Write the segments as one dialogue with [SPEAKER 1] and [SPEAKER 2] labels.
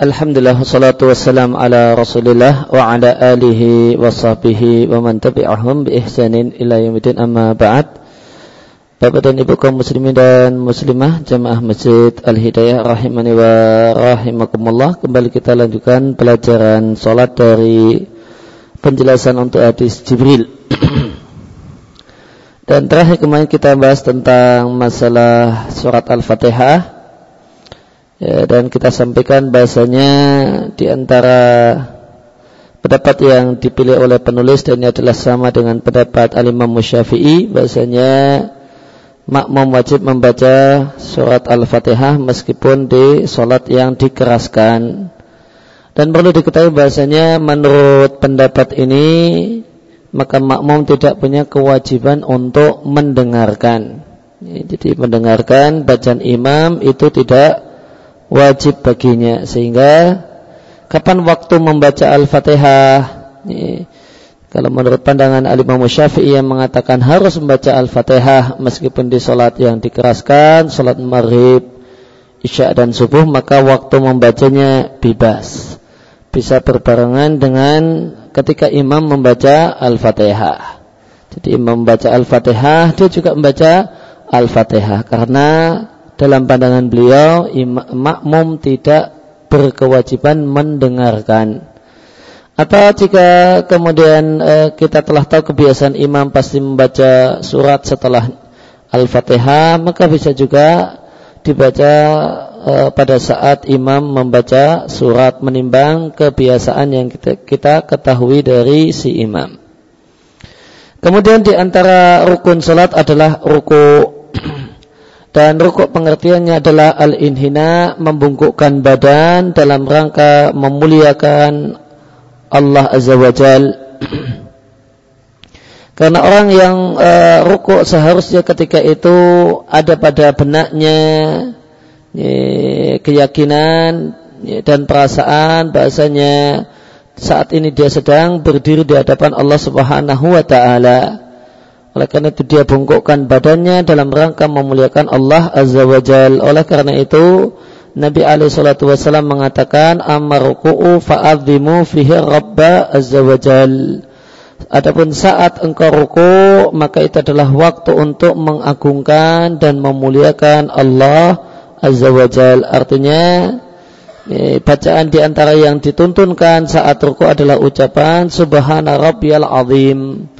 [SPEAKER 1] Alhamdulillah wassalatu wassalam ala Rasulillah wa ala alihi wa sahbihi wa man tabi'ahum bi ihsanin ila yaumil amma ba'd. Bapak dan Ibu kaum muslimin dan muslimah jamaah Masjid Al-Hidayah rahimani wa rahimakumullah. Kembali kita lanjutkan pelajaran salat dari penjelasan untuk hadis Jibril. dan terakhir kemarin kita bahas tentang masalah surat Al-Fatihah Ya, dan kita sampaikan bahasanya di antara pendapat yang dipilih oleh penulis dan ini adalah sama dengan pendapat Al-Imam Syafi'i bahasanya makmum wajib membaca surat Al-Fatihah meskipun di solat yang dikeraskan. Dan perlu diketahui bahasanya menurut pendapat ini maka makmum tidak punya kewajiban untuk mendengarkan. Jadi mendengarkan bacaan imam itu tidak wajib baginya sehingga kapan waktu membaca Al-Fatihah kalau menurut pandangan Al-Imam Syafi'i yang mengatakan harus membaca Al-Fatihah meskipun di solat yang dikeraskan, solat maghrib, isya dan subuh, maka waktu membacanya bebas. Bisa berbarengan dengan ketika imam membaca Al-Fatihah. Jadi imam membaca Al-Fatihah, dia juga membaca Al-Fatihah karena dalam pandangan beliau makmum tidak berkewajiban mendengarkan. Atau jika kemudian e, kita telah tahu kebiasaan imam pasti membaca surat setelah Al-Fatihah, maka bisa juga dibaca e, pada saat imam membaca surat menimbang kebiasaan yang kita, kita ketahui dari si imam. Kemudian di antara rukun salat adalah ruku dan rukuk pengertiannya adalah al-inhina membungkukkan badan dalam rangka memuliakan Allah Azza wa Jal. Karena orang yang uh, rukuk seharusnya ketika itu ada pada benaknya ya, keyakinan ya, dan perasaan bahasanya saat ini dia sedang berdiri di hadapan Allah Subhanahu wa taala. Oleh karena itu dia bungkukkan badannya dalam rangka memuliakan Allah Azza wa Jal. Oleh karena itu Nabi alaihi salatu wasallam mengatakan amaruku'u fa'adzimu fihi rabba azza wa jal. Adapun saat engkau ruku maka itu adalah waktu untuk mengagungkan dan memuliakan Allah azza wa jal. Artinya eh, bacaan di antara yang dituntunkan saat ruku adalah ucapan subhana rabbiyal azim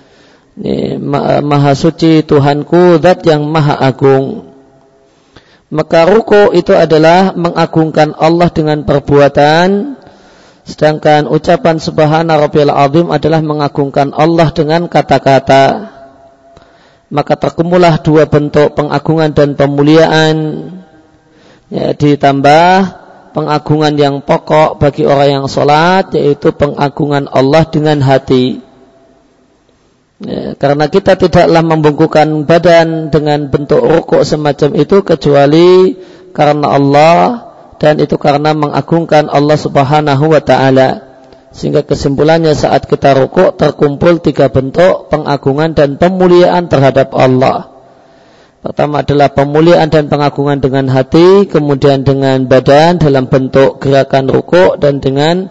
[SPEAKER 1] maha suci Tuhanku zat yang maha agung. Maka ruku itu adalah mengagungkan Allah dengan perbuatan sedangkan ucapan subhana rabbiyal azim adalah mengagungkan Allah dengan kata-kata. Maka terkumpulah dua bentuk pengagungan dan pemuliaan. Ya, ditambah pengagungan yang pokok bagi orang yang sholat yaitu pengagungan Allah dengan hati Ya, karena kita tidaklah membungkukan badan dengan bentuk rukuk semacam itu kecuali karena Allah dan itu karena mengagungkan Allah Subhanahu wa taala. Sehingga kesimpulannya saat kita rukuk terkumpul tiga bentuk pengagungan dan pemuliaan terhadap Allah. Pertama adalah pemuliaan dan pengagungan dengan hati, kemudian dengan badan dalam bentuk gerakan rukuk dan dengan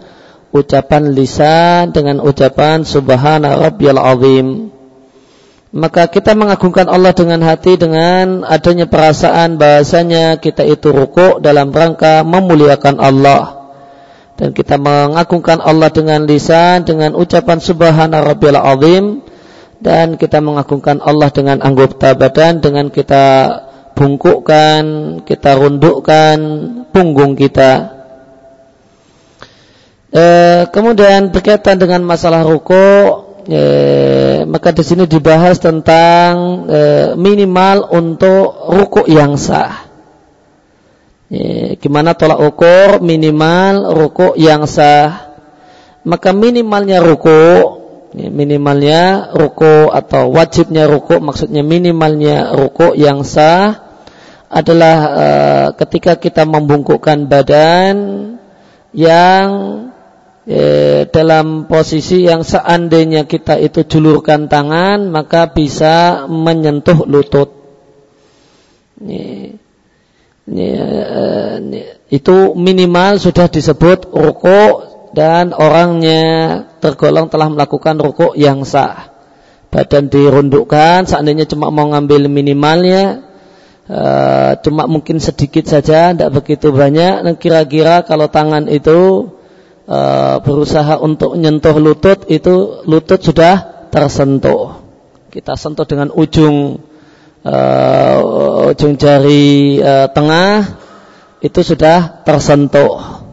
[SPEAKER 1] ucapan lisan dengan ucapan subhana rabbiyal azim. Maka kita mengagungkan Allah dengan hati dengan adanya perasaan bahasanya kita itu rukuk dalam rangka memuliakan Allah. Dan kita mengagungkan Allah dengan lisan dengan ucapan subhana rabbiyal azim dan kita mengagungkan Allah dengan anggota badan dengan kita bungkukkan, kita rundukkan punggung kita. E, kemudian berkaitan dengan masalah ruku, e, maka di sini dibahas tentang e, minimal untuk ruku yang sah. E, gimana tolak ukur minimal ruku yang sah? Maka minimalnya ruku, e, minimalnya ruku atau wajibnya ruku, maksudnya minimalnya ruku yang sah adalah e, ketika kita membungkukkan badan yang e, dalam posisi yang seandainya kita itu julurkan tangan maka bisa menyentuh lutut. E, itu minimal sudah disebut rukuk dan orangnya tergolong telah melakukan rukuk yang sah. Badan dirundukkan, seandainya cuma mau ngambil minimalnya, uh, cuma mungkin sedikit saja, tidak begitu banyak. Dan kira-kira kalau tangan itu uh, berusaha untuk menyentuh lutut, itu lutut sudah tersentuh. Kita sentuh dengan ujung uh, ujung jari uh, tengah itu sudah tersentuh.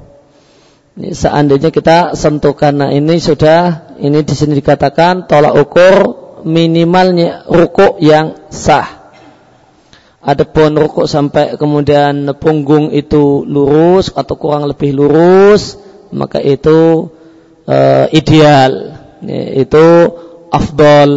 [SPEAKER 1] Ini seandainya kita sentuh karena ini sudah ini di sini dikatakan tolak ukur minimalnya rukuk yang sah. Adapun rukuk sampai kemudian punggung itu lurus atau kurang lebih lurus, maka itu uh, ideal. Itu afdol.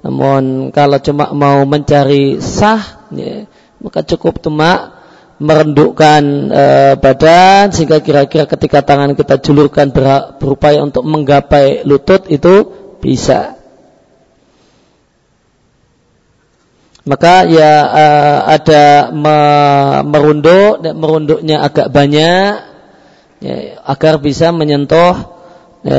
[SPEAKER 1] Namun kalau cuma mau mencari sah, ya, maka cukup cuma merendukkan e, badan sehingga kira-kira ketika tangan kita julurkan ber, berupaya untuk menggapai lutut itu bisa. Maka ya e, ada me, merunduk dan merunduknya agak banyak ya, agar bisa menyentuh e,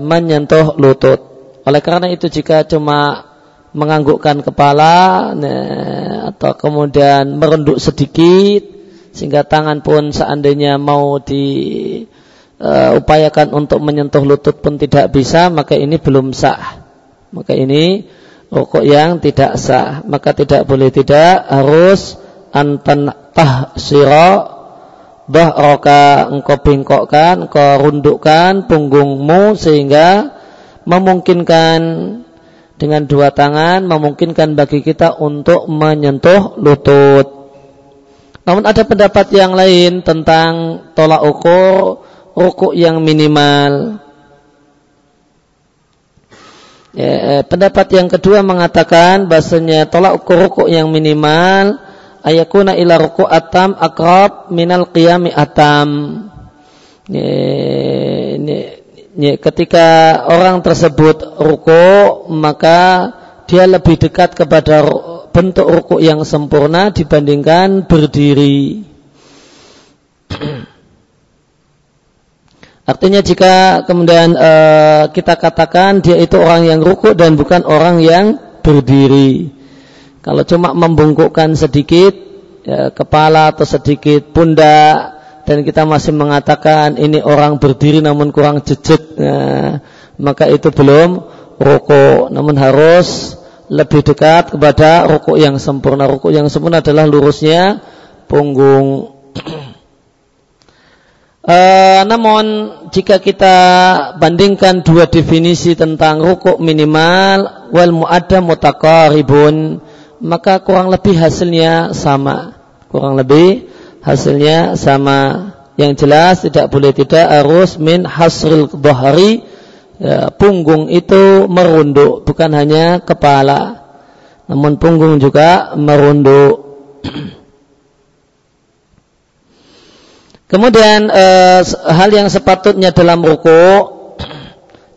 [SPEAKER 1] menyentuh lutut. Oleh karena itu jika cuma menganggukkan kepala nah, atau kemudian merunduk sedikit sehingga tangan pun seandainya mau diupayakan uh, untuk menyentuh lutut pun tidak bisa maka ini belum sah maka ini rukuk yang tidak sah maka tidak boleh tidak harus antan tahsira roka engkau bengkokkan engkau rundukkan punggungmu sehingga memungkinkan dengan dua tangan memungkinkan bagi kita untuk menyentuh lutut. Namun ada pendapat yang lain tentang tolak ukur rukuk yang minimal. Ya, eh, pendapat yang kedua mengatakan bahasanya tolak ukur rukuk yang minimal ayakuna ila rukuk atam akrab minal qiyami atam. Ya, ini, ya, ketika orang tersebut ruku maka dia lebih dekat kepada bentuk ruku yang sempurna dibandingkan berdiri. Artinya jika kemudian e, kita katakan dia itu orang yang ruku dan bukan orang yang berdiri. Kalau cuma membungkukkan sedikit ya, kepala atau sedikit pundak dan kita masih mengatakan ini orang berdiri namun kurang jejak nah, maka itu belum rukuk. Namun harus lebih dekat kepada rukuk yang sempurna. Rukuk yang sempurna adalah lurusnya punggung. E, namun jika kita bandingkan dua definisi tentang rukuk minimal wal muadda mutaqaribun maka kurang lebih hasilnya sama kurang lebih hasilnya sama. Yang jelas tidak boleh tidak harus min hasril dhahri ya, punggung itu merunduk bukan hanya kepala namun punggung juga merunduk. Kemudian eh, hal yang sepatutnya dalam ruku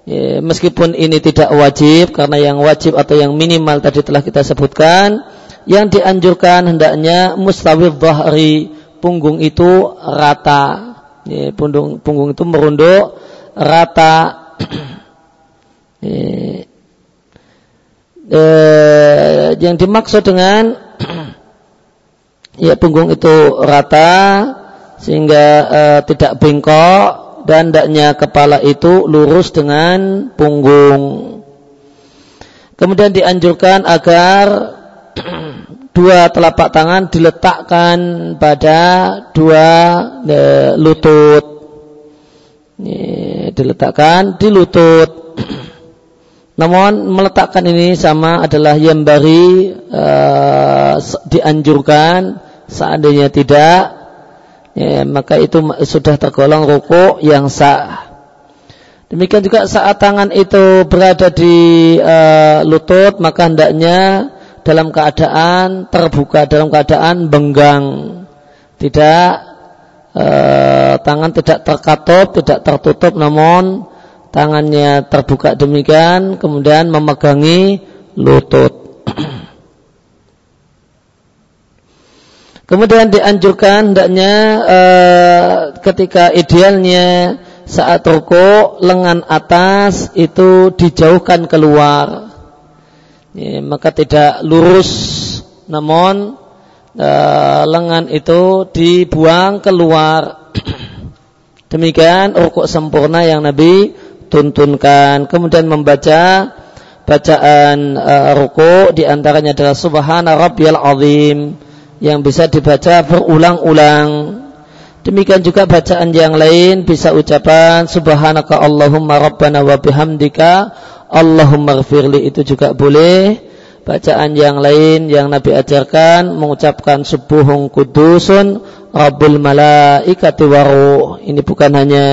[SPEAKER 1] ya, meskipun ini tidak wajib karena yang wajib atau yang minimal tadi telah kita sebutkan yang dianjurkan hendaknya mustawid dhahri punggung itu rata. Ya, punggung, punggung itu merunduk rata. ya, eh, yang dimaksud dengan ya punggung itu rata sehingga eh, tidak bengkok dan hendaknya kepala itu lurus dengan punggung. Kemudian dianjurkan agar dua telapak tangan diletakkan pada dua e, lutut. Ini, diletakkan di lutut. Namun meletakkan ini sama adalah yang bari e, dianjurkan seandainya tidak ya, maka itu sudah tergolong ruku yang sah. Demikian juga saat tangan itu berada di e, lutut maka hendaknya dalam keadaan terbuka, dalam keadaan benggang. Tidak e, tangan tidak terkatup, tidak tertutup namun tangannya terbuka demikian kemudian memegangi lutut. Kemudian dianjurkan hendaknya e, ketika idealnya saat ruku lengan atas itu dijauhkan keluar. Maka tidak lurus namun e, lengan itu dibuang keluar. Demikian ruku sempurna yang Nabi tuntunkan. Kemudian membaca bacaan e, ruku di antaranya adalah Subhana Rabbiyal Azim yang bisa dibaca berulang-ulang. Demikian juga bacaan yang lain bisa ucapan Subhanaka Allahumma Rabbana wa bihamdika Allahumma gfirli itu juga boleh. Bacaan yang lain yang Nabi ajarkan mengucapkan subuhung kudusun Rabbul malaikati waruh. Ini bukan hanya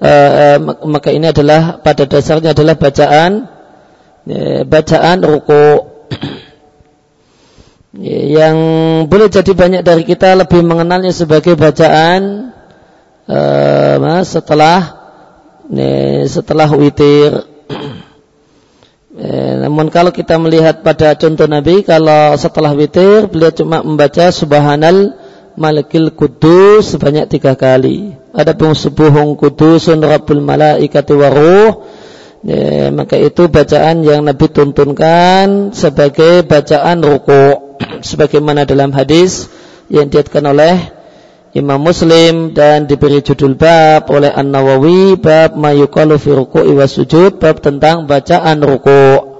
[SPEAKER 1] uh, uh, maka ini adalah pada dasarnya adalah bacaan uh, bacaan ruku yang boleh jadi banyak dari kita lebih mengenalnya sebagai bacaan uh, setelah setelah witir. Eh, namun kalau kita melihat pada contoh Nabi, kalau setelah witir beliau cuma membaca Subhanal Malikil Kudus sebanyak tiga kali. Ada pun subuhung kudusun Rabbul Malaikati Waruh ya, maka itu bacaan yang Nabi tuntunkan sebagai bacaan ruku sebagaimana dalam hadis yang diatkan oleh Imam Muslim dan diberi judul bab oleh An-Nawawi bab mayukalu fi ruku'i sujud bab tentang bacaan ruku.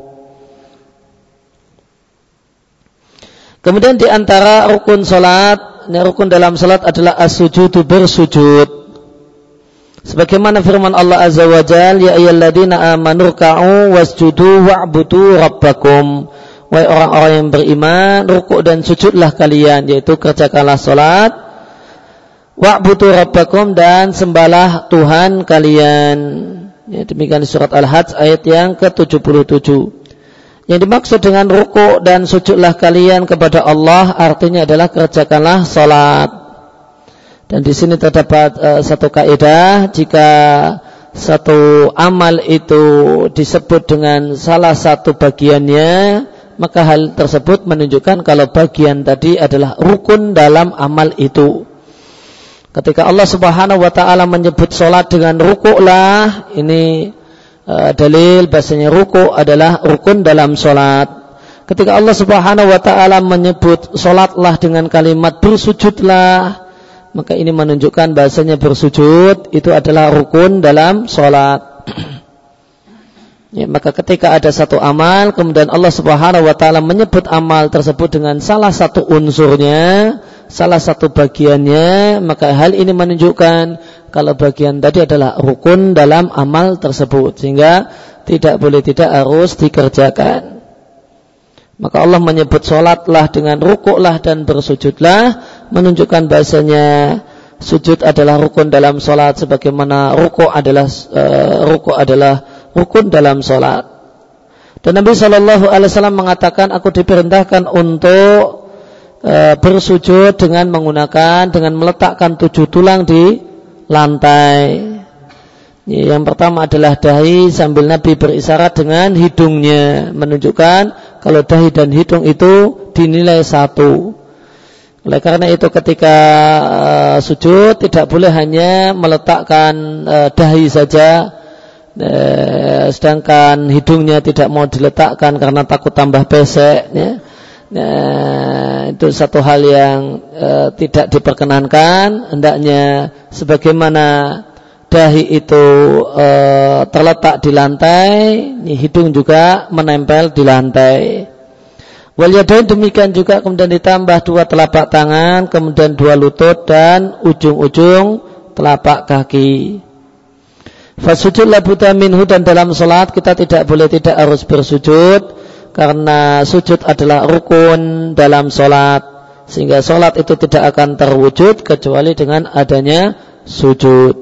[SPEAKER 1] Kemudian di antara rukun salat, rukun dalam salat adalah as-sujudu bersujud. Sebagaimana firman Allah Azza wa Jal, Ya ayyalladina amanu ruka'u wasjudu wa'budu rabbakum. Wahai orang-orang yang beriman, rukuk dan sujudlah kalian, yaitu kerjakanlah salat. Wa'budu rabbakum dan sembahlah Tuhan kalian. Ya, demikian surat Al-Hajj ayat yang ke-77. Yang dimaksud dengan rukuk dan sujudlah kalian kepada Allah artinya adalah kerjakanlah salat. Dan di sini terdapat uh, satu kaidah jika satu amal itu disebut dengan salah satu bagiannya maka hal tersebut menunjukkan kalau bagian tadi adalah rukun dalam amal itu. Ketika Allah Subhanahu wa taala menyebut salat dengan rukuklah, ini uh, dalil bahasanya rukuk adalah rukun dalam salat. Ketika Allah Subhanahu wa taala menyebut salatlah dengan kalimat bersujudlah, maka ini menunjukkan bahasanya bersujud itu adalah rukun dalam sholat. ya, maka ketika ada satu amal, kemudian Allah Subhanahu Wa Taala menyebut amal tersebut dengan salah satu unsurnya, salah satu bagiannya, maka hal ini menunjukkan kalau bagian tadi adalah rukun dalam amal tersebut, sehingga tidak boleh tidak harus dikerjakan. Maka Allah menyebut sholatlah dengan rukuklah dan bersujudlah menunjukkan bahasanya sujud adalah rukun dalam sholat sebagaimana rukuk adalah uh, rukuk adalah rukun dalam sholat. Dan Nabi Shallallahu Alaihi Wasallam mengatakan aku diperintahkan untuk uh, bersujud dengan menggunakan dengan meletakkan tujuh tulang di lantai. Yang pertama adalah dahi sambil Nabi berisyarat dengan hidungnya menunjukkan kalau dahi dan hidung itu dinilai satu. Oleh karena itu ketika uh, sujud tidak boleh hanya meletakkan uh, dahi saja uh, sedangkan hidungnya tidak mau diletakkan karena takut tambah pesek ya. Nah, itu satu hal yang uh, tidak diperkenankan hendaknya sebagaimana dahi itu e, terletak di lantai, hidung juga menempel di lantai. Wal yadain demikian juga kemudian ditambah dua telapak tangan, kemudian dua lutut dan ujung-ujung telapak kaki. Fasujud labuta minhu dan dalam sholat kita tidak boleh tidak harus bersujud karena sujud adalah rukun dalam sholat sehingga sholat itu tidak akan terwujud kecuali dengan adanya sujud.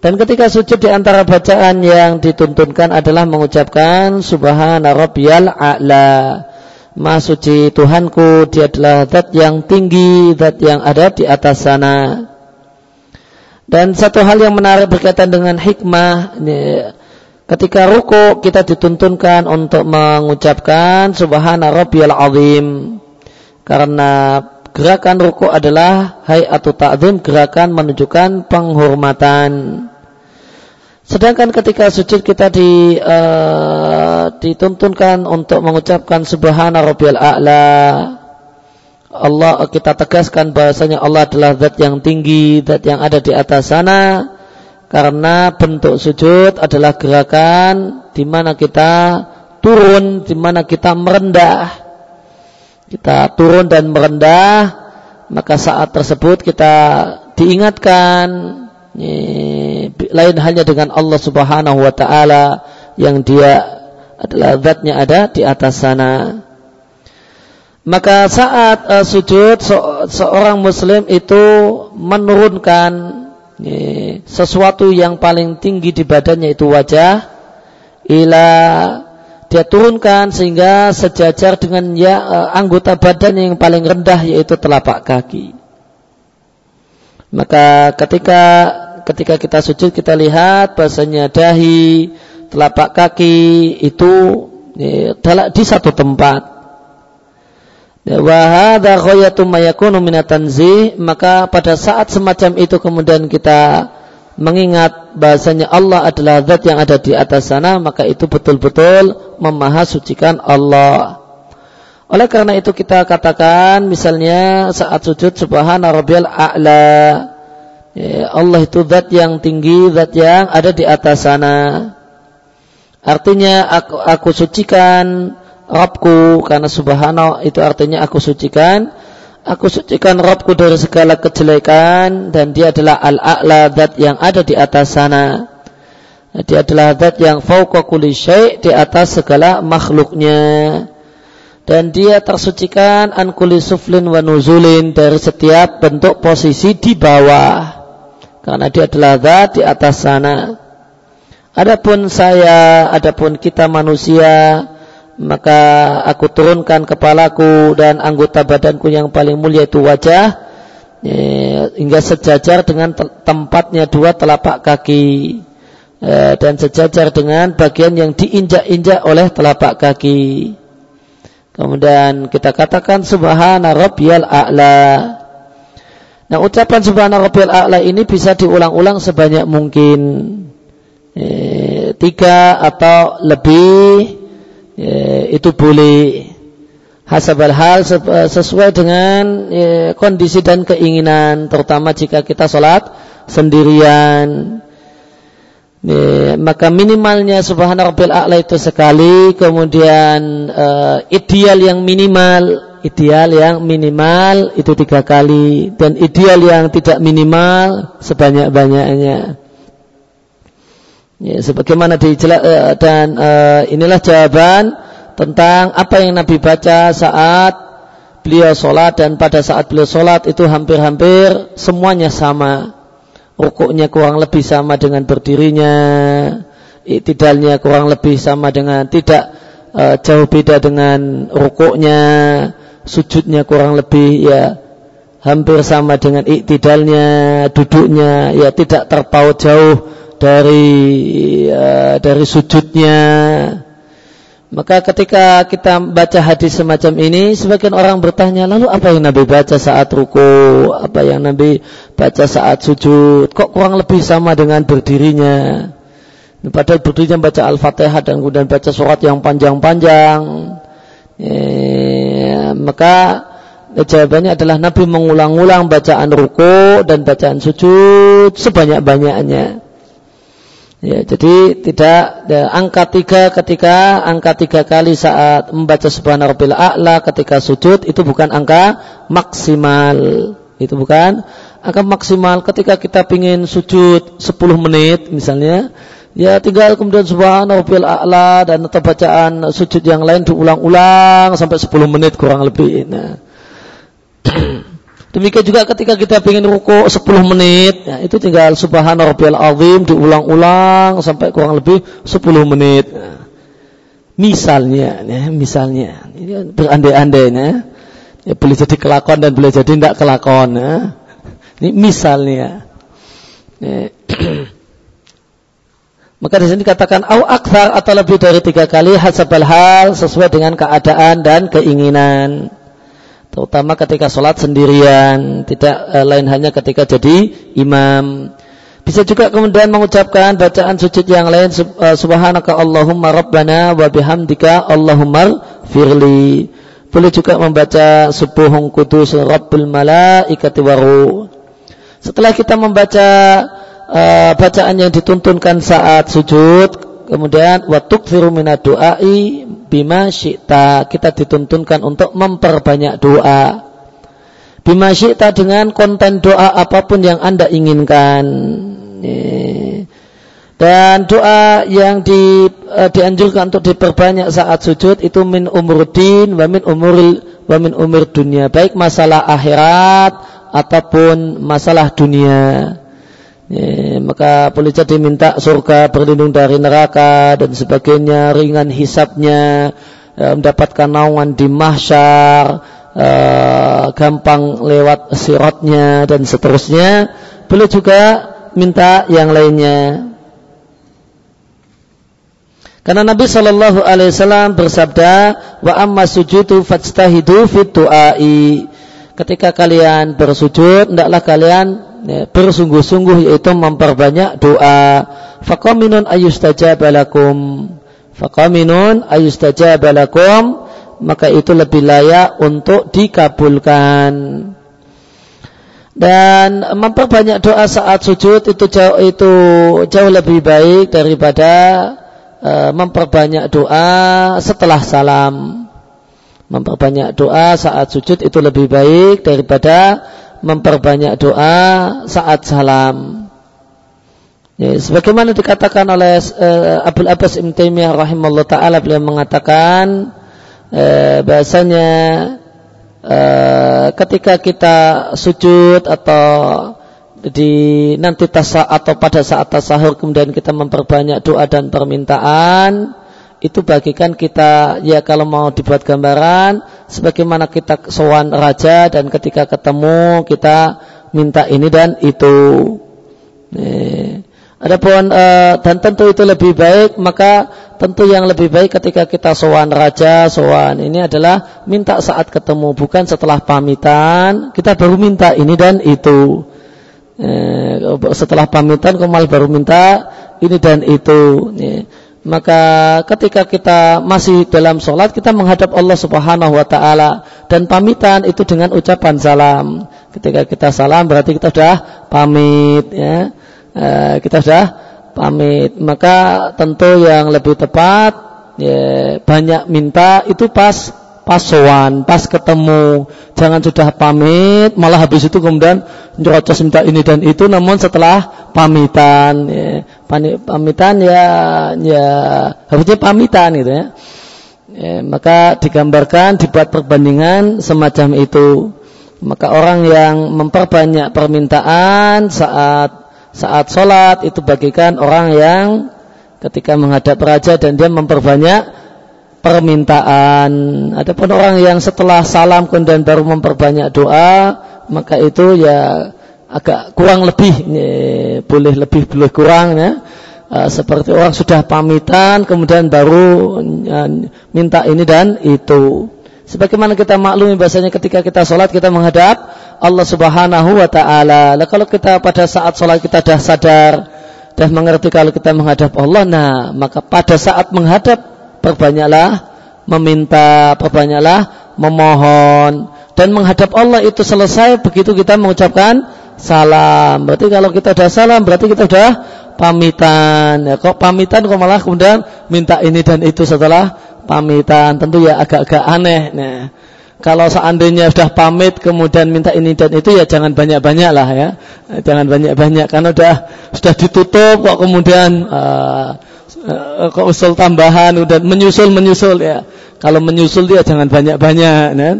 [SPEAKER 1] Dan ketika sujud di antara bacaan yang dituntunkan adalah mengucapkan Subhana Rabbiyal A'la. Maha suci Tuhanku, dia adalah zat yang tinggi, zat yang ada di atas sana. Dan satu hal yang menarik berkaitan dengan hikmah, ini, ketika ruku kita dituntunkan untuk mengucapkan Subhana Rabbiyal Azim. Karena Gerakan ruku adalah hayatu ta'zim, gerakan menunjukkan penghormatan. Sedangkan ketika sujud kita di, uh, dituntunkan untuk mengucapkan subhana rabbiyal a'la. Allah kita tegaskan bahasanya Allah adalah zat yang tinggi, zat yang ada di atas sana. Karena bentuk sujud adalah gerakan di mana kita turun, di mana kita merendah. Kita turun dan merendah maka saat tersebut kita diingatkan. Lain hanya dengan Allah Subhanahu wa taala yang dia adalah zatnya ada di atas sana maka saat uh, sujud se seorang muslim itu menurunkan sesuatu yang paling tinggi di badannya itu wajah ila dia turunkan sehingga sejajar dengan ya e, anggota badan yang paling rendah yaitu telapak kaki. Maka ketika ketika kita sujud kita lihat bahasanya dahi, telapak kaki itu ya, di satu tempat. Maka pada saat semacam itu kemudian kita mengingat bahasanya Allah adalah zat yang ada di atas sana, maka itu betul-betul memahasucikan Allah. Oleh karena itu kita katakan misalnya saat sujud subhana rabbiyal a'la. Ya, Allah itu zat yang tinggi, zat yang ada di atas sana. Artinya aku, aku sucikan Rabbku karena subhana itu artinya aku sucikan Aku sucikan Rabbku dari segala kejelekan dan dia adalah al-a'la zat yang ada di atas sana. Dia adalah zat yang fauqa kulli di atas segala makhluknya. Dan dia tersucikan an kulli suflin wa nuzulin dari setiap bentuk posisi di bawah. Karena dia adalah zat di atas sana. Adapun saya, adapun kita manusia, maka aku turunkan kepalaku dan anggota badanku yang paling mulia itu wajah ya, hingga sejajar dengan tempatnya dua telapak kaki ya, dan sejajar dengan bagian yang diinjak-injak oleh telapak kaki. Kemudian kita katakan subhana rabbiyal a'la. Nah, ucapan subhana rabbiyal a'la ini bisa diulang-ulang sebanyak mungkin. E, tiga atau lebih ya, itu boleh. Hasabal hal sesuai dengan ya, kondisi dan keinginan terutama jika kita sholat sendirian. Ya, maka minimalnya subhana rabbil a'la itu sekali. Kemudian uh, ideal yang minimal ideal yang minimal itu tiga kali. Dan ideal yang tidak minimal sebanyak-banyaknya Ya, sebagaimana dijelas uh, dan uh, inilah jawaban tentang apa yang Nabi baca saat beliau sholat dan pada saat beliau sholat itu hampir-hampir semuanya sama. Rukuknya kurang lebih sama dengan berdirinya, iktidalnya kurang lebih sama dengan tidak uh, jauh beda dengan rukuknya, sujudnya kurang lebih ya hampir sama dengan iktidalnya, duduknya ya tidak terpaut jauh dari uh, dari sujudnya. Maka ketika kita baca hadis semacam ini, sebagian orang bertanya, lalu apa yang Nabi baca saat ruku, apa yang Nabi baca saat sujud, kok kurang lebih sama dengan berdirinya? Padahal berdirinya baca Al-Fatihah dan kemudian baca surat yang panjang-panjang. Ya, maka jawabannya adalah Nabi mengulang-ulang bacaan ruku dan bacaan sujud sebanyak-banyaknya. Ya, jadi tidak ya, angka tiga ketika angka tiga kali saat membaca subhana rabbil a'la ketika sujud itu bukan angka maksimal. Itu bukan angka maksimal ketika kita ingin sujud 10 menit misalnya ya tinggal kemudian subhana a'la dan atau bacaan sujud yang lain diulang-ulang sampai 10 menit kurang lebih. Nah. Demikian juga ketika kita ingin ruku 10 menit, ya, itu tinggal subhana rabbiyal azim diulang-ulang sampai kurang lebih 10 menit. Ya. Misalnya, ya, misalnya, ini berandai-andai, ya. ya boleh jadi kelakon dan boleh jadi tidak kelakon. Ya. Ini misalnya. Ya. Maka di sini dikatakan au akthar atau lebih dari tiga kali hasabal hal sesuai dengan keadaan dan keinginan. Terutama ketika sholat sendirian, tidak uh, lain hanya ketika jadi imam. Bisa juga kemudian mengucapkan bacaan sujud yang lain uh, subhanaka Allahumma rabbana wa bihamdika Allahumma firli. Boleh juga membaca subuhun kudus rabbul malaikati waru. Setelah kita membaca uh, bacaan yang dituntunkan saat sujud, Kemudian watuk minad du'ai bima syi'ta. Kita dituntunkan untuk memperbanyak doa. Bima syi'ta dengan konten doa apa pun yang Anda inginkan. Dan doa yang di, uh, dianjurkan untuk diperbanyak saat sujud itu min umurdin wa min umuril wa min umur dunia. Baik masalah akhirat ataupun masalah dunia. Ya, maka boleh jadi minta surga berlindung dari neraka dan sebagainya, ringan hisapnya, ya, mendapatkan naungan di mahsyar, ya, gampang lewat sirotnya dan seterusnya. Boleh juga minta yang lainnya. Karena Nabi Shallallahu Alaihi Wasallam bersabda, wa amma sujudu fajtahidu fit Ketika kalian bersujud, hendaklah kalian ya, bersungguh-sungguh yaitu memperbanyak doa. Faqaminun ayustajabalakum. Faqaminun ayustajabalakum. Maka itu lebih layak untuk dikabulkan. Dan memperbanyak doa saat sujud itu jauh itu jauh lebih baik daripada uh, memperbanyak doa setelah salam. Memperbanyak doa saat sujud itu lebih baik daripada memperbanyak doa saat salam. Ya, sebagaimana dikatakan oleh uh, Abdul Abbas Ibn Taimiyah rahimahullah taala beliau mengatakan uh, bahasanya uh, ketika kita sujud atau di nanti tasa atau pada saat tasahur kemudian kita memperbanyak doa dan permintaan itu bagikan kita ya kalau mau dibuat gambaran sebagaimana kita sowan raja dan ketika ketemu kita minta ini dan itu. Nih. Adapun uh, dan tentu itu lebih baik maka tentu yang lebih baik ketika kita sowan raja sowan ini adalah minta saat ketemu bukan setelah pamitan kita baru minta ini dan itu. Eh, setelah pamitan kemal baru minta ini dan itu. Nih maka ketika kita masih dalam sholat kita menghadap Allah Subhanahu Wa Taala dan pamitan itu dengan ucapan salam. Ketika kita salam berarti kita sudah pamit ya, e, kita sudah pamit. Maka tentu yang lebih tepat ya, banyak minta itu pas pas sowan, pas ketemu. Jangan sudah pamit, malah habis itu kemudian nyerocos minta ini dan itu, namun setelah pamitan, ya, pamitan ya, ya harusnya pamitan gitu ya. ya. Maka digambarkan, dibuat perbandingan semacam itu. Maka orang yang memperbanyak permintaan saat saat sholat itu bagikan orang yang ketika menghadap raja dan dia memperbanyak permintaan. Adapun orang yang setelah salam kemudian baru memperbanyak doa, maka itu ya agak kurang lebih, ya, boleh lebih boleh kurang ya. Uh, seperti orang sudah pamitan kemudian baru uh, minta ini dan itu. Sebagaimana kita maklumi bahasanya ketika kita sholat kita menghadap Allah Subhanahu wa taala. Lah kalau kita pada saat sholat kita dah sadar dah mengerti kalau kita menghadap Allah, nah maka pada saat menghadap perbanyaklah meminta, perbanyaklah memohon dan menghadap Allah itu selesai begitu kita mengucapkan salam. Berarti kalau kita sudah salam berarti kita sudah pamitan. Ya, kok pamitan kok malah kemudian minta ini dan itu setelah pamitan. Tentu ya agak-agak aneh. Nah, kalau seandainya sudah pamit kemudian minta ini dan itu ya jangan banyak-banyak lah ya. Jangan banyak-banyak karena sudah sudah ditutup kok kemudian uh, usul tambahan udah menyusul menyusul ya. Kalau menyusul dia jangan banyak-banyak kan.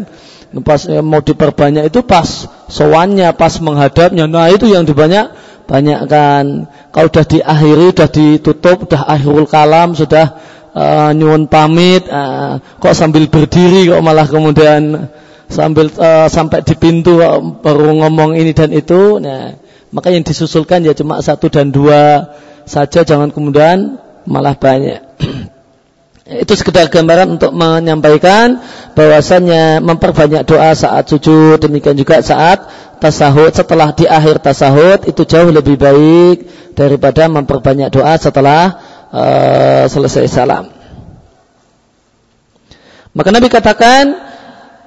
[SPEAKER 1] Pas ya, mau diperbanyak itu pas sowannya, pas menghadapnya. Nah, itu yang dibanyak banyakkan. Kalau sudah diakhiri, sudah ditutup, sudah akhirul kalam, sudah uh, nyuwun pamit, uh, kok sambil berdiri kok malah kemudian sambil uh, sampai di pintu baru ngomong ini dan itu. Nah, maka yang disusulkan ya cuma satu dan dua saja, jangan kemudian malah banyak. Itu sekedar gambaran untuk menyampaikan bahwasanya memperbanyak doa saat sujud demikian juga saat tasahud setelah di akhir tasahud itu jauh lebih baik daripada memperbanyak doa setelah uh, selesai salam. Maka Nabi katakan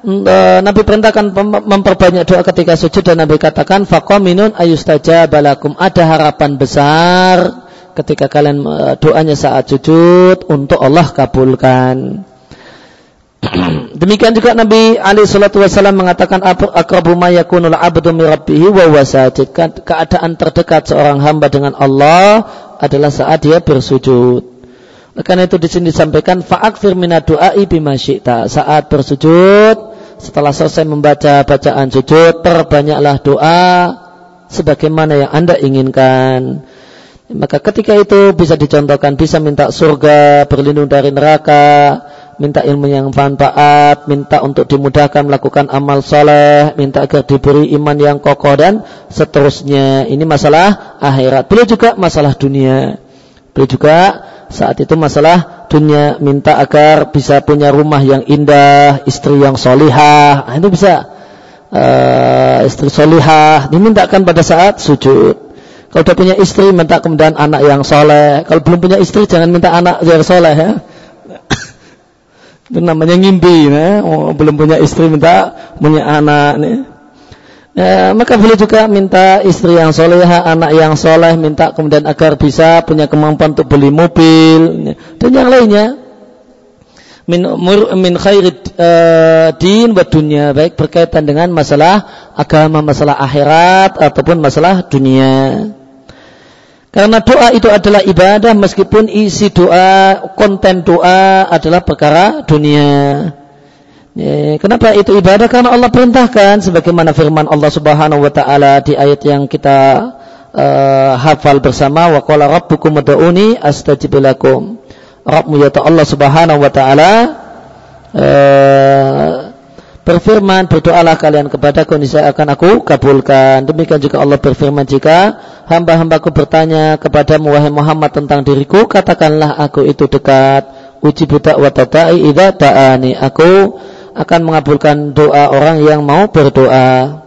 [SPEAKER 1] uh, Nabi perintahkan memperbanyak doa ketika sujud dan Nabi katakan faqaminun ayustajabalakum ada harapan besar ketika kalian eh, doanya saat sujud untuk Allah kabulkan. Demikian juga Nabi Ali Shallallahu Wasallam mengatakan akrabu ma yakunul abdu min rabbih wa wasajid. Keadaan terdekat seorang hamba dengan Allah adalah saat dia bersujud. Karena itu di sini disampaikan fa'akfir minad du'ai syi'ta. Saat bersujud, setelah selesai membaca bacaan sujud, perbanyaklah doa sebagaimana yang Anda inginkan. Maka ketika itu bisa dicontohkan, bisa minta surga, berlindung dari neraka, minta ilmu yang manfaat, minta untuk dimudahkan melakukan amal soleh, minta agar diberi iman yang kokoh dan seterusnya. Ini masalah akhirat. Beliau juga masalah dunia. Beliau juga saat itu masalah dunia minta agar bisa punya rumah yang indah, istri yang solihah. Nah, itu bisa uh, istri solihah dimintakan pada saat sujud. Kalau sudah punya istri, minta kemudian anak yang soleh. Kalau belum punya istri, jangan minta anak yang soleh ya. Itu namanya ngimpi. Ya. Oh, belum punya istri, minta punya anak. Nih. Ya, maka boleh juga minta istri yang soleh, anak yang soleh, minta kemudian agar bisa punya kemampuan untuk beli mobil ya. dan yang lainnya. Min, min khairid uh, din wa dunia baik berkaitan dengan masalah agama, masalah akhirat ataupun masalah dunia. Karena doa itu adalah ibadah meskipun isi doa, konten doa adalah perkara dunia. Ya, kenapa itu ibadah? Karena Allah perintahkan sebagaimana firman Allah Subhanahu wa taala di ayat yang kita uh, hafal bersama wa qala rabbukum ud'uni astajib lakum. Rabbmu ya Allah Subhanahu wa taala uh, berfirman berdoalah kalian kepadaku niscaya akan aku kabulkan. Demikian juga Allah berfirman jika hamba-hambaku bertanya kepadamu wahai Muhammad tentang diriku katakanlah aku itu dekat. Uji budak wa tadai idza ta'ani aku akan mengabulkan doa orang yang mau berdoa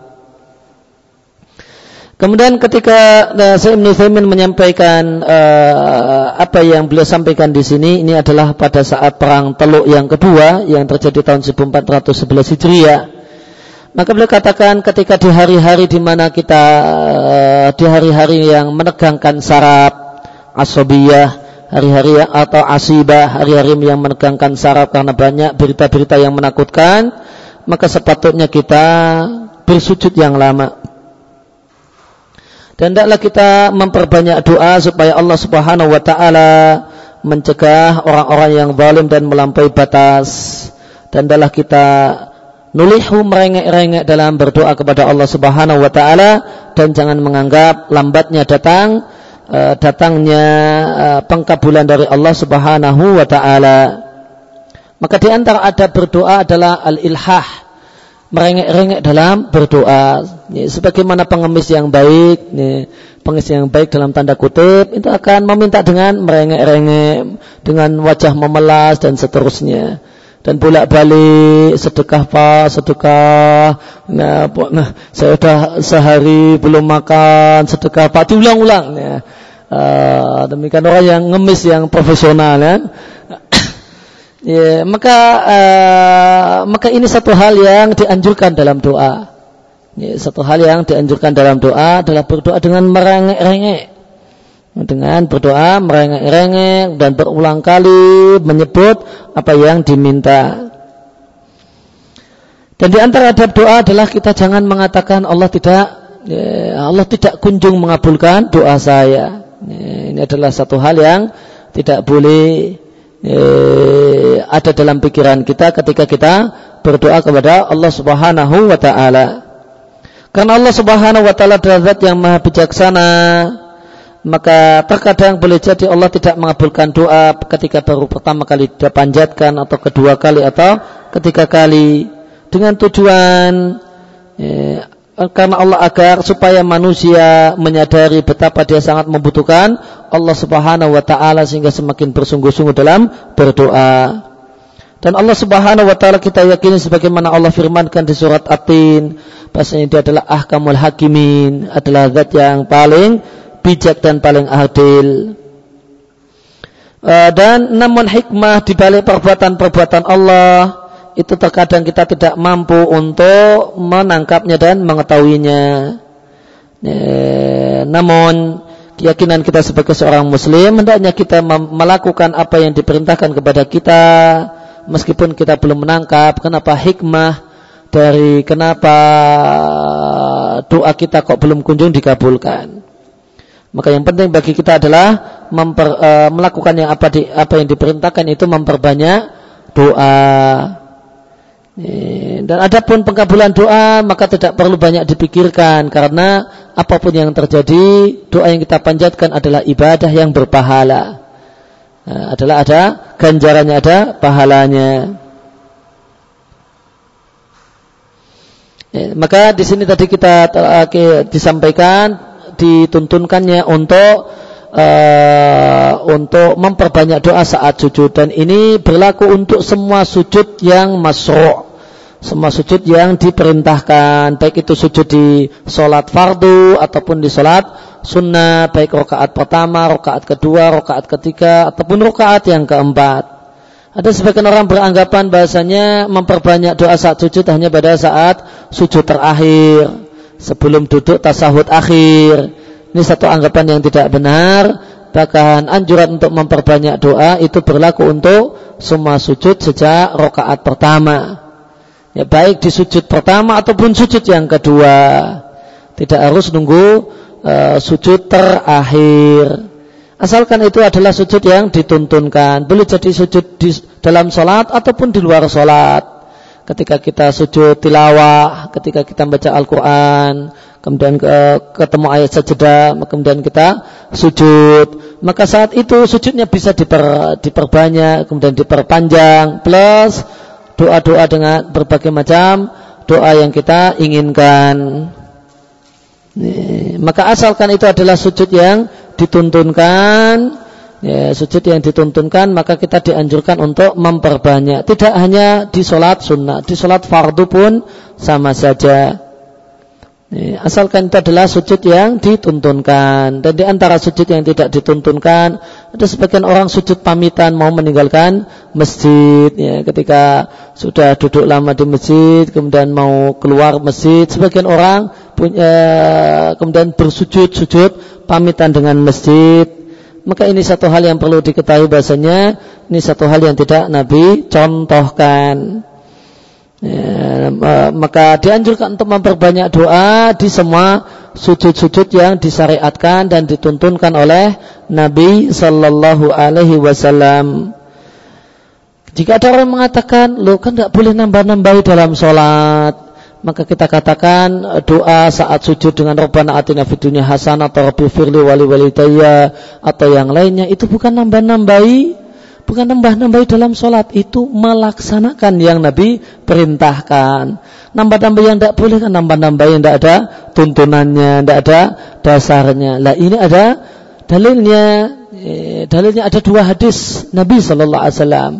[SPEAKER 1] Kemudian ketika uh, Syekh Ibnu menyampaikan uh, apa yang beliau sampaikan di sini ini adalah pada saat perang Teluk yang kedua yang terjadi tahun 1411 Hijriah. Maka beliau katakan ketika di hari-hari di mana kita uh, di hari-hari yang menegangkan saraf asobiyah, hari-hari atau asibah, hari-hari yang menegangkan saraf karena banyak berita-berita yang menakutkan, maka sepatutnya kita bersujud yang lama dan tidaklah kita memperbanyak doa supaya Allah Subhanahu wa taala mencegah orang-orang yang zalim dan melampaui batas. Dan tidaklah kita nulihu merengek-rengek dalam berdoa kepada Allah Subhanahu wa taala dan jangan menganggap lambatnya datang uh, datangnya uh, pengkabulan dari Allah Subhanahu wa taala. Maka di antara ada berdoa adalah al-ilhah merengek-rengek dalam berdoa. Ya, sebagaimana pengemis yang baik, ya, pengemis yang baik dalam tanda kutip, itu akan meminta dengan merengek-rengek, dengan wajah memelas dan seterusnya. Dan bolak-balik sedekah pak, sedekah. Nah, nah, saya sudah sehari belum makan, sedekah pak, diulang-ulang. Ya. Uh, demikian orang yang ngemis yang profesional ya ya, maka uh, maka ini satu hal yang dianjurkan dalam doa. Ya, satu hal yang dianjurkan dalam doa adalah berdoa dengan merengek-rengek. Dengan berdoa merengek-rengek dan berulang kali menyebut apa yang diminta. Dan di antara adab doa adalah kita jangan mengatakan Allah tidak ya, Allah tidak kunjung mengabulkan doa saya. Ya, ini adalah satu hal yang tidak boleh eh, ada dalam pikiran kita ketika kita berdoa kepada Allah Subhanahu wa taala. Karena Allah Subhanahu wa taala adalah yang maha bijaksana, maka terkadang boleh jadi Allah tidak mengabulkan doa ketika baru pertama kali dia panjatkan atau kedua kali atau ketiga kali dengan tujuan eh, karena Allah agar supaya manusia menyadari betapa dia sangat membutuhkan Allah Subhanahu wa taala sehingga semakin bersungguh-sungguh dalam berdoa. Dan Allah Subhanahu wa taala kita yakini sebagaimana Allah firmankan di surat At-Tin, dia adalah ahkamul hakimin, adalah zat yang paling bijak dan paling adil. Eh, dan namun hikmah di balik perbuatan-perbuatan Allah itu terkadang kita tidak mampu untuk menangkapnya dan mengetahuinya. E, namun keyakinan kita sebagai seorang muslim hendaknya kita melakukan apa yang diperintahkan kepada kita meskipun kita belum menangkap kenapa hikmah dari kenapa doa kita kok belum kunjung dikabulkan. Maka yang penting bagi kita adalah memper, e, melakukan yang apa di, apa yang diperintahkan itu memperbanyak doa. Dan adapun pengkabulan doa maka tidak perlu banyak dipikirkan karena apa pun yang terjadi doa yang kita panjatkan adalah ibadah yang berpahala. Nah, adalah ada ganjarannya ada pahalanya. Ya, maka di sini tadi kita disampaikan dituntunkannya untuk uh, untuk memperbanyak doa saat sujud. Dan ini berlaku untuk semua sujud yang masuk semua sujud yang diperintahkan. Baik itu sujud di solat fardu ataupun di solat sunnah. Baik rokaat pertama, rokaat kedua, rokaat ketiga ataupun rokaat yang keempat. Ada sebagian orang beranggapan bahasanya memperbanyak doa saat sujud hanya pada saat sujud terakhir. Sebelum duduk tasahud akhir. Ini satu anggapan yang tidak benar. Bahkan anjuran untuk memperbanyak doa itu berlaku untuk semua sujud sejak rokaat pertama. Ya baik di sujud pertama ataupun sujud yang kedua. Tidak harus nunggu uh, sujud terakhir. Asalkan itu adalah sujud yang dituntunkan. Boleh jadi sujud di dalam sholat ataupun di luar sholat ketika kita sujud tilawah ketika kita baca Al-Quran kemudian ke, ketemu ayat sajadah kemudian kita sujud maka saat itu sujudnya bisa diper, diperbanyak kemudian diperpanjang plus doa-doa dengan berbagai macam doa yang kita inginkan. Maka asalkan itu adalah sujud yang dituntunkan, ya, sujud yang dituntunkan, maka kita dianjurkan untuk memperbanyak. Tidak hanya di sholat sunnah, di sholat fardu pun sama saja. Asalkan itu adalah sujud yang dituntunkan Dan di antara sujud yang tidak dituntunkan Ada sebagian orang sujud pamitan Mau meninggalkan masjid ya, Ketika sudah duduk lama di masjid Kemudian mau keluar masjid Sebagian orang punya, Kemudian bersujud-sujud Pamitan dengan masjid Maka ini satu hal yang perlu diketahui bahasanya Ini satu hal yang tidak Nabi contohkan Ya, maka dianjurkan untuk memperbanyak doa di semua sujud-sujud yang disyariatkan dan dituntunkan oleh Nabi Sallallahu Alaihi Wasallam. Jika ada orang mengatakan, lo kan tidak boleh nambah-nambahi dalam sholat, maka kita katakan doa saat sujud dengan Rabbana atina fid dunya hasanah atau Rabbi firli wali walidayya atau yang lainnya itu bukan nambah-nambahi bukan nambah-nambah dalam sholat itu melaksanakan yang Nabi perintahkan. Nambah-nambah yang tidak boleh kan? Nambah-nambah yang tidak ada tuntunannya tidak ada dasarnya. Lah ini ada dalilnya. Eh, dalilnya ada dua hadis Nabi Shallallahu Alaihi Wasallam.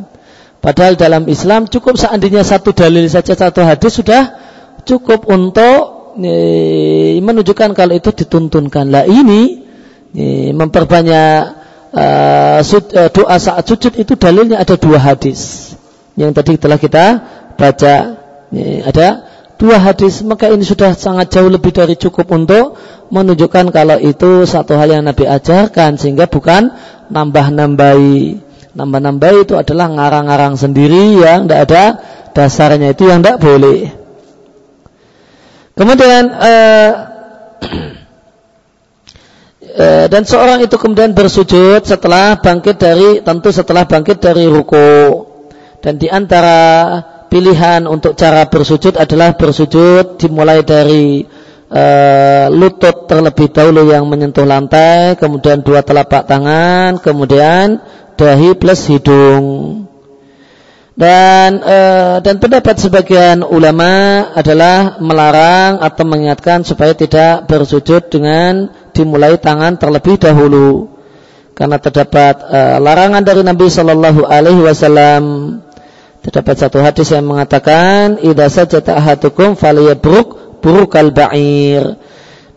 [SPEAKER 1] Padahal dalam Islam cukup seandainya satu dalil saja satu hadis sudah cukup untuk eh, menunjukkan kalau itu dituntunkan. Lah ini eh, memperbanyak uh, doa saat sujud itu dalilnya ada dua hadis. Yang tadi telah kita baca ini ada dua hadis. Maka ini sudah sangat jauh lebih dari cukup untuk menunjukkan kalau itu satu hal yang Nabi ajarkan sehingga bukan nambah-nambahi. Nambah-nambahi itu adalah ngarang-ngarang sendiri yang tidak ada dasarnya. Itu yang tidak boleh kemudian uh, Eh, dan seorang itu kemudian bersujud setelah bangkit dari tentu setelah bangkit dari ruku. Dan di antara pilihan untuk cara bersujud adalah bersujud dimulai dari e, lutut terlebih dahulu yang menyentuh lantai kemudian dua telapak tangan kemudian dahi plus hidung Dan e, dan pendapat sebagian ulama adalah melarang atau mengingatkan supaya tidak bersujud dengan dimulai tangan terlebih dahulu. Karena terdapat e, larangan dari Nabi Shallallahu Alaihi Wasallam. Terdapat satu hadis yang mengatakan, "Idza sajata ahadukum falyabruk burukal ba'ir."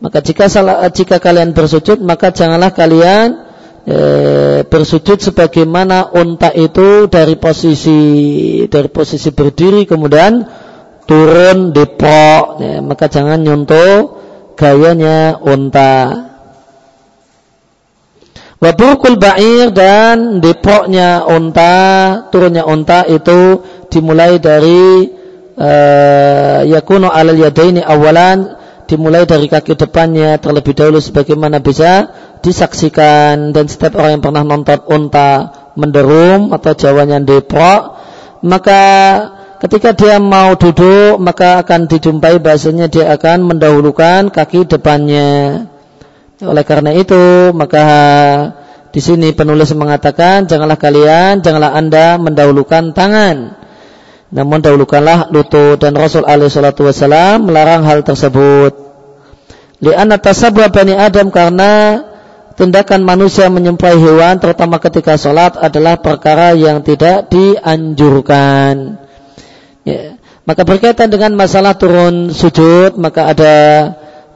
[SPEAKER 1] Maka jika salah, jika kalian bersujud, maka janganlah kalian e, bersujud sebagaimana unta itu dari posisi dari posisi berdiri kemudian turun depok ya, maka jangan nyontoh gayanya unta. Waburkul ba'ir dan depoknya unta, turunnya unta itu dimulai dari uh, yakuno alal yadaini awalan dimulai dari kaki depannya terlebih dahulu sebagaimana bisa disaksikan dan setiap orang yang pernah nonton unta menderum atau jawanya depok maka ketika dia mau duduk maka akan dijumpai bahasanya dia akan mendahulukan kaki depannya. Oleh karena itu maka di sini penulis mengatakan janganlah kalian janganlah anda mendahulukan tangan namun dahulukanlah lutut. Dan Rasul alaihi salatu wasalam melarang hal tersebut. Li'anna tasabbuh bani Adam karena tindakan manusia menyembelih hewan terutama ketika sholat adalah perkara yang tidak dianjurkan. Ya. Maka berkaitan dengan masalah turun sujud, maka ada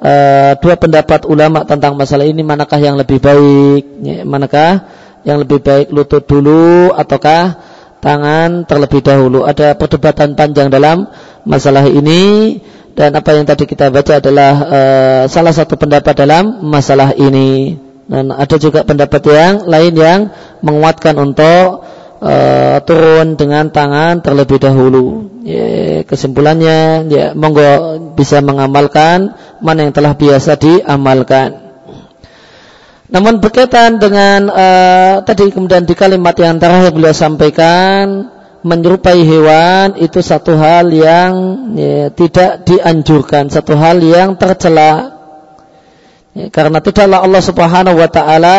[SPEAKER 1] uh, dua pendapat ulama tentang masalah ini manakah yang lebih baik, ya, manakah yang lebih baik lutut dulu ataukah tangan terlebih dahulu. Ada perdebatan panjang dalam masalah ini dan apa yang tadi kita baca adalah uh, salah satu pendapat dalam masalah ini. Dan ada juga pendapat yang lain yang menguatkan untuk uh, turun dengan tangan terlebih dahulu. Ya, kesimpulannya, ya monggo bisa mengamalkan mana yang telah biasa diamalkan. Namun berkaitan dengan uh, tadi kemudian di kalimat yang terakhir beliau sampaikan menyerupai hewan itu satu hal yang ya, tidak dianjurkan, satu hal yang tercela Ya, karena tidaklah Allah Subhanahu wa taala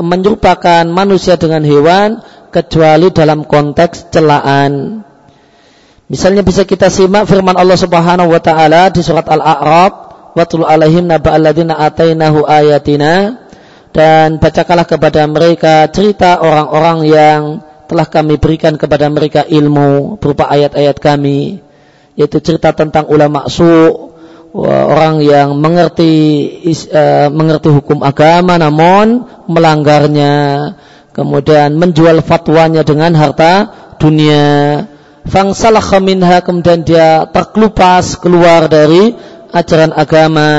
[SPEAKER 1] menyerupakan manusia dengan hewan kecuali dalam konteks celaan. Misalnya bisa kita simak firman Allah Subhanahu wa taala di surat Al-A'raf, "Watul alaihim naba alladziina atainahu ayatina" dan bacakanlah kepada mereka cerita orang-orang yang telah kami berikan kepada mereka ilmu berupa ayat-ayat kami yaitu cerita tentang ulama su' orang yang mengerti uh, mengerti hukum agama namun melanggarnya kemudian menjual fatwanya dengan harta dunia. Fangsalah minha kemudian dia terkelupas keluar dari ajaran agama.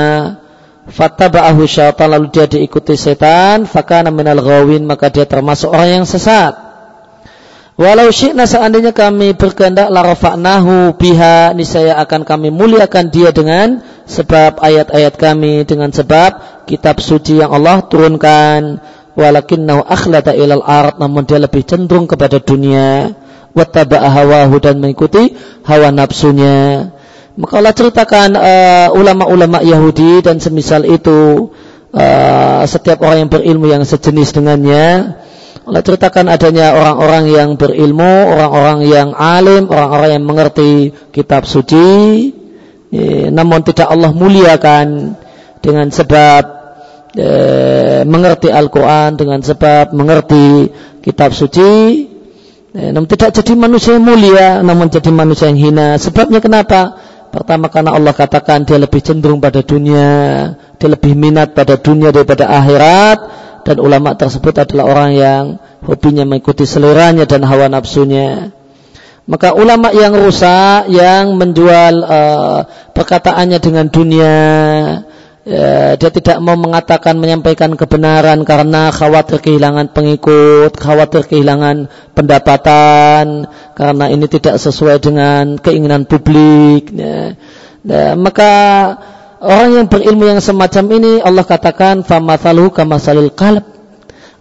[SPEAKER 1] Fattaba'ahu syaitan lalu dia diikuti setan. Fakana minal ghawin maka dia termasuk orang yang sesat Walau syi'na seandainya kami berkehendak larafa'nahu biha niscaya akan kami muliakan dia dengan sebab ayat-ayat kami dengan sebab kitab suci yang Allah turunkan. Walakinnahu akhlada ilal ard namun dia lebih cenderung kepada dunia. Wattaba'a hawahu dan mengikuti hawa nafsunya. Maka Allah ceritakan uh, ulama-ulama Yahudi dan semisal itu uh, setiap orang yang berilmu yang sejenis dengannya Allah ceritakan adanya orang-orang yang berilmu, orang-orang yang alim, orang-orang yang mengerti kitab suci, ya, namun tidak Allah muliakan dengan sebab ya, mengerti Al-Quran, dengan sebab mengerti kitab suci, ya, namun tidak jadi manusia yang mulia, namun jadi manusia yang hina. Sebabnya kenapa? Pertama karena Allah katakan dia lebih cenderung pada dunia, dia lebih minat pada dunia daripada akhirat, dan ulama tersebut adalah orang yang hobinya mengikuti seleranya dan hawa nafsunya. Maka ulama yang rusak yang menjual uh, perkataannya dengan dunia ya, dia tidak mau mengatakan menyampaikan kebenaran karena khawatir kehilangan pengikut, khawatir kehilangan pendapatan karena ini tidak sesuai dengan keinginan publik. Ya. Ya, maka Orang yang berilmu yang semacam ini Allah katakan famathaluhu kamasalil qalb.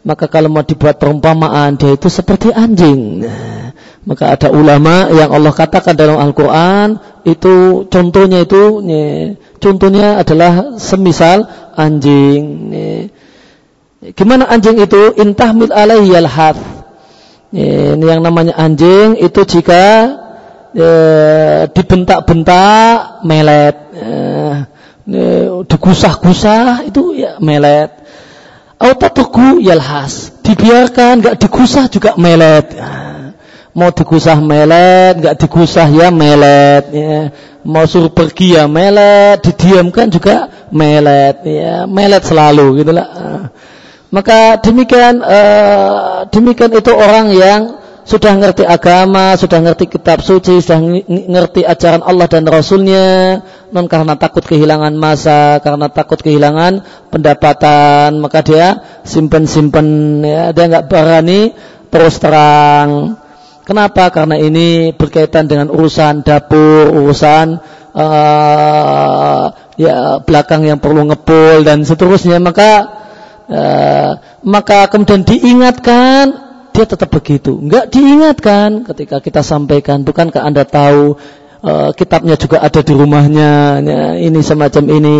[SPEAKER 1] Maka kalau mau dibuat perumpamaan dia itu seperti anjing. Maka ada ulama yang Allah katakan dalam Al-Qur'an itu contohnya itu ya, contohnya adalah semisal anjing. Gimana anjing itu intahmil alaihi yalhath. Ini yang namanya anjing itu jika e, dibentak-bentak melet, e, digusah-gusah itu ya melet. Autatuku yalhas, dibiarkan nggak digusah juga melet. Ya. Mau digusah melet, nggak digusah ya melet. Ya. Mau suruh pergi ya melet, didiamkan juga melet. Ya. Melet selalu gitulah. Maka demikian uh, demikian itu orang yang sudah ngerti agama, sudah ngerti kitab suci, sudah ngerti ajaran Allah dan Rasulnya, non karena takut kehilangan masa, karena takut kehilangan pendapatan, maka dia simpen-simpen, ya, dia nggak berani terus terang. Kenapa? Karena ini berkaitan dengan urusan dapur, urusan uh, ya belakang yang perlu ngepul dan seterusnya. Maka Eh, maka kemudian diingatkan dia tetap begitu. Enggak diingatkan ketika kita sampaikan, bukankah Anda tahu uh, kitabnya juga ada di rumahnya, ya, ini semacam ini,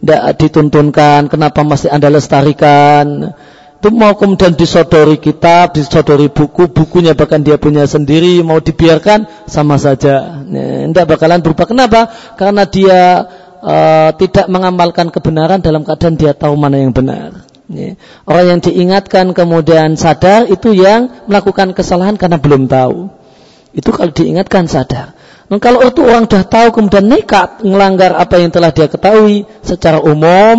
[SPEAKER 1] tidak dituntunkan, kenapa masih Anda lestarikan? Itu mau kemudian disodori kitab, disodori buku, bukunya bahkan dia punya sendiri, mau dibiarkan sama saja. Ya, bakalan berubah. Kenapa? Karena dia uh, tidak mengamalkan kebenaran dalam keadaan dia tahu mana yang benar. Ya. Orang yang diingatkan kemudian sadar itu yang melakukan kesalahan karena belum tahu. Itu kalau diingatkan sadar. Nah, kalau itu orang sudah tahu kemudian nekat melanggar apa yang telah dia ketahui secara umum,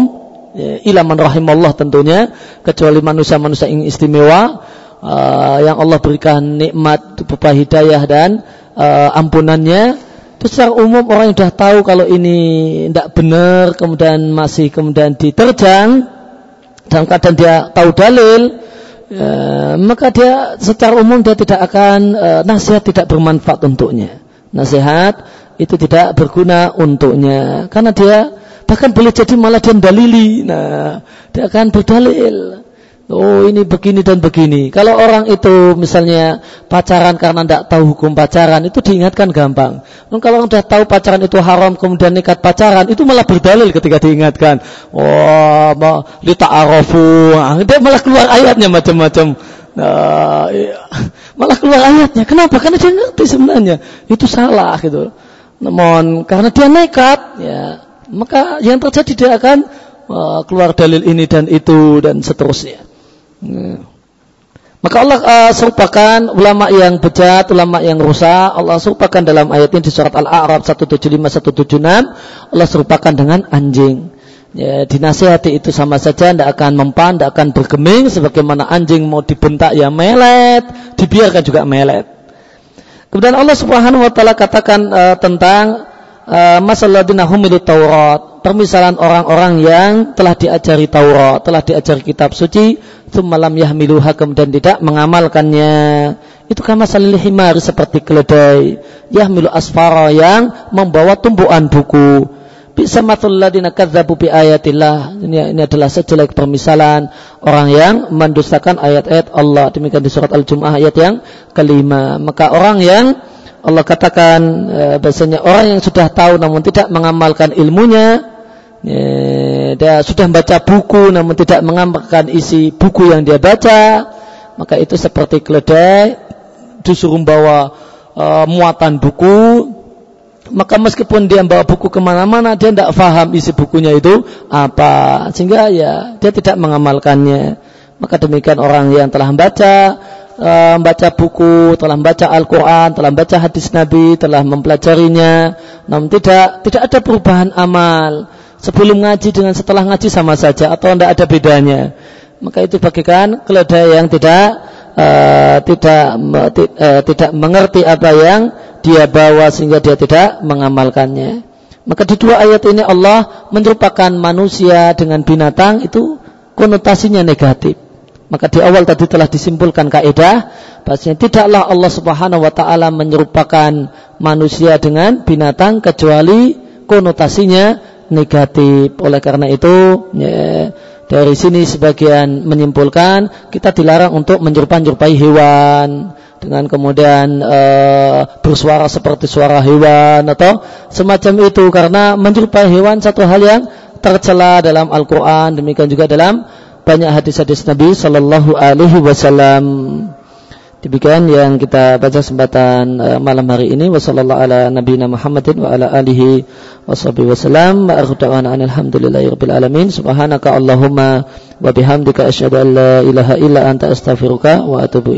[SPEAKER 1] ya, ilaman rahimallah tentunya, kecuali manusia-manusia yang istimewa, uh, yang Allah berikan nikmat berupa hidayah dan uh, ampunannya, itu secara umum orang yang sudah tahu kalau ini tidak benar, kemudian masih kemudian diterjang, dalam keadaan dia tahu dalil ya, maka dia secara umum dia tidak akan e, nasihat tidak bermanfaat untuknya. Nasihat itu tidak berguna untuknya. Karena dia bahkan boleh jadi malah dia dalili. Nah dia akan berdalil Oh ini begini dan begini. Kalau orang itu misalnya pacaran karena tidak tahu hukum pacaran itu diingatkan gampang. Dan kalau orang sudah tahu pacaran itu haram kemudian nekat pacaran itu malah berdalil ketika diingatkan. Wah, oh, lita arafu. Dia malah keluar ayatnya macam-macam. Nah, iya. malah keluar ayatnya. Kenapa? Karena dia ngerti sebenarnya itu salah gitu. Namun karena dia nekat, ya maka yang terjadi dia akan uh, keluar dalil ini dan itu dan seterusnya. Maka Allah uh, serupakan ulama yang bejat, ulama yang rusak. Allah serupakan dalam ayat ini di surat Al-A'raf 175 176. Allah serupakan dengan anjing. Ya, dinasihati itu sama saja tidak akan mempan, tidak akan bergeming sebagaimana anjing mau dibentak ya melet, dibiarkan juga melet. Kemudian Allah Subhanahu wa taala katakan uh, tentang uh, masalah humilu Taurat, permisalan orang-orang yang telah diajari Taurat, telah diajari kitab suci, malam yahmiluha kemudian tidak mengamalkannya. Itu kama salil himar seperti keledai. Yahmilu asfara yang membawa tumpuan buku. Bisa matul ladina kadzabu bi ayatillah. Ini, ini adalah sejelek permisalan orang yang mendustakan ayat-ayat Allah. Demikian di surat Al-Jum'ah ayat yang kelima. Maka orang yang Allah katakan e, bahasanya orang yang sudah tahu namun tidak mengamalkan ilmunya ya, dia sudah membaca buku namun tidak mengamalkan isi buku yang dia baca. Maka itu seperti keledai disuruh membawa e, muatan buku. Maka meskipun dia membawa buku ke mana-mana dia tidak faham isi bukunya itu apa. Sehingga ya dia tidak mengamalkannya. Maka demikian orang yang telah membaca uh, membaca buku, telah membaca Al-Quran, telah membaca hadis Nabi, telah mempelajarinya, namun tidak tidak ada perubahan amal. Sebelum ngaji dengan setelah ngaji sama saja atau tidak ada bedanya. Maka itu bagikan keledai yang tidak uh, tidak uh, tidak mengerti apa yang dia bawa sehingga dia tidak mengamalkannya. Maka di dua ayat ini Allah menyerupakan manusia dengan binatang itu konotasinya negatif. Maka di awal tadi telah disimpulkan kaidah bahasanya tidaklah Allah Subhanahu wa taala menyerupakan manusia dengan binatang kecuali konotasinya negatif. Oleh karena itu, ya, dari sini sebagian menyimpulkan kita dilarang untuk menyerupai hewan dengan kemudian e, bersuara seperti suara hewan atau semacam itu karena menyerupai hewan satu hal yang tercela dalam Al-Qur'an demikian juga dalam banyak hadis-hadis Nabi Shallallahu Alaihi Wasallam. Demikian yang kita baca kesempatan uh, malam hari ini. Ala nabiyina Muhammadin wa ala alihi. Wa Allahumma wa bihamdika ilaha illa anta astaghfiruka wa atubu.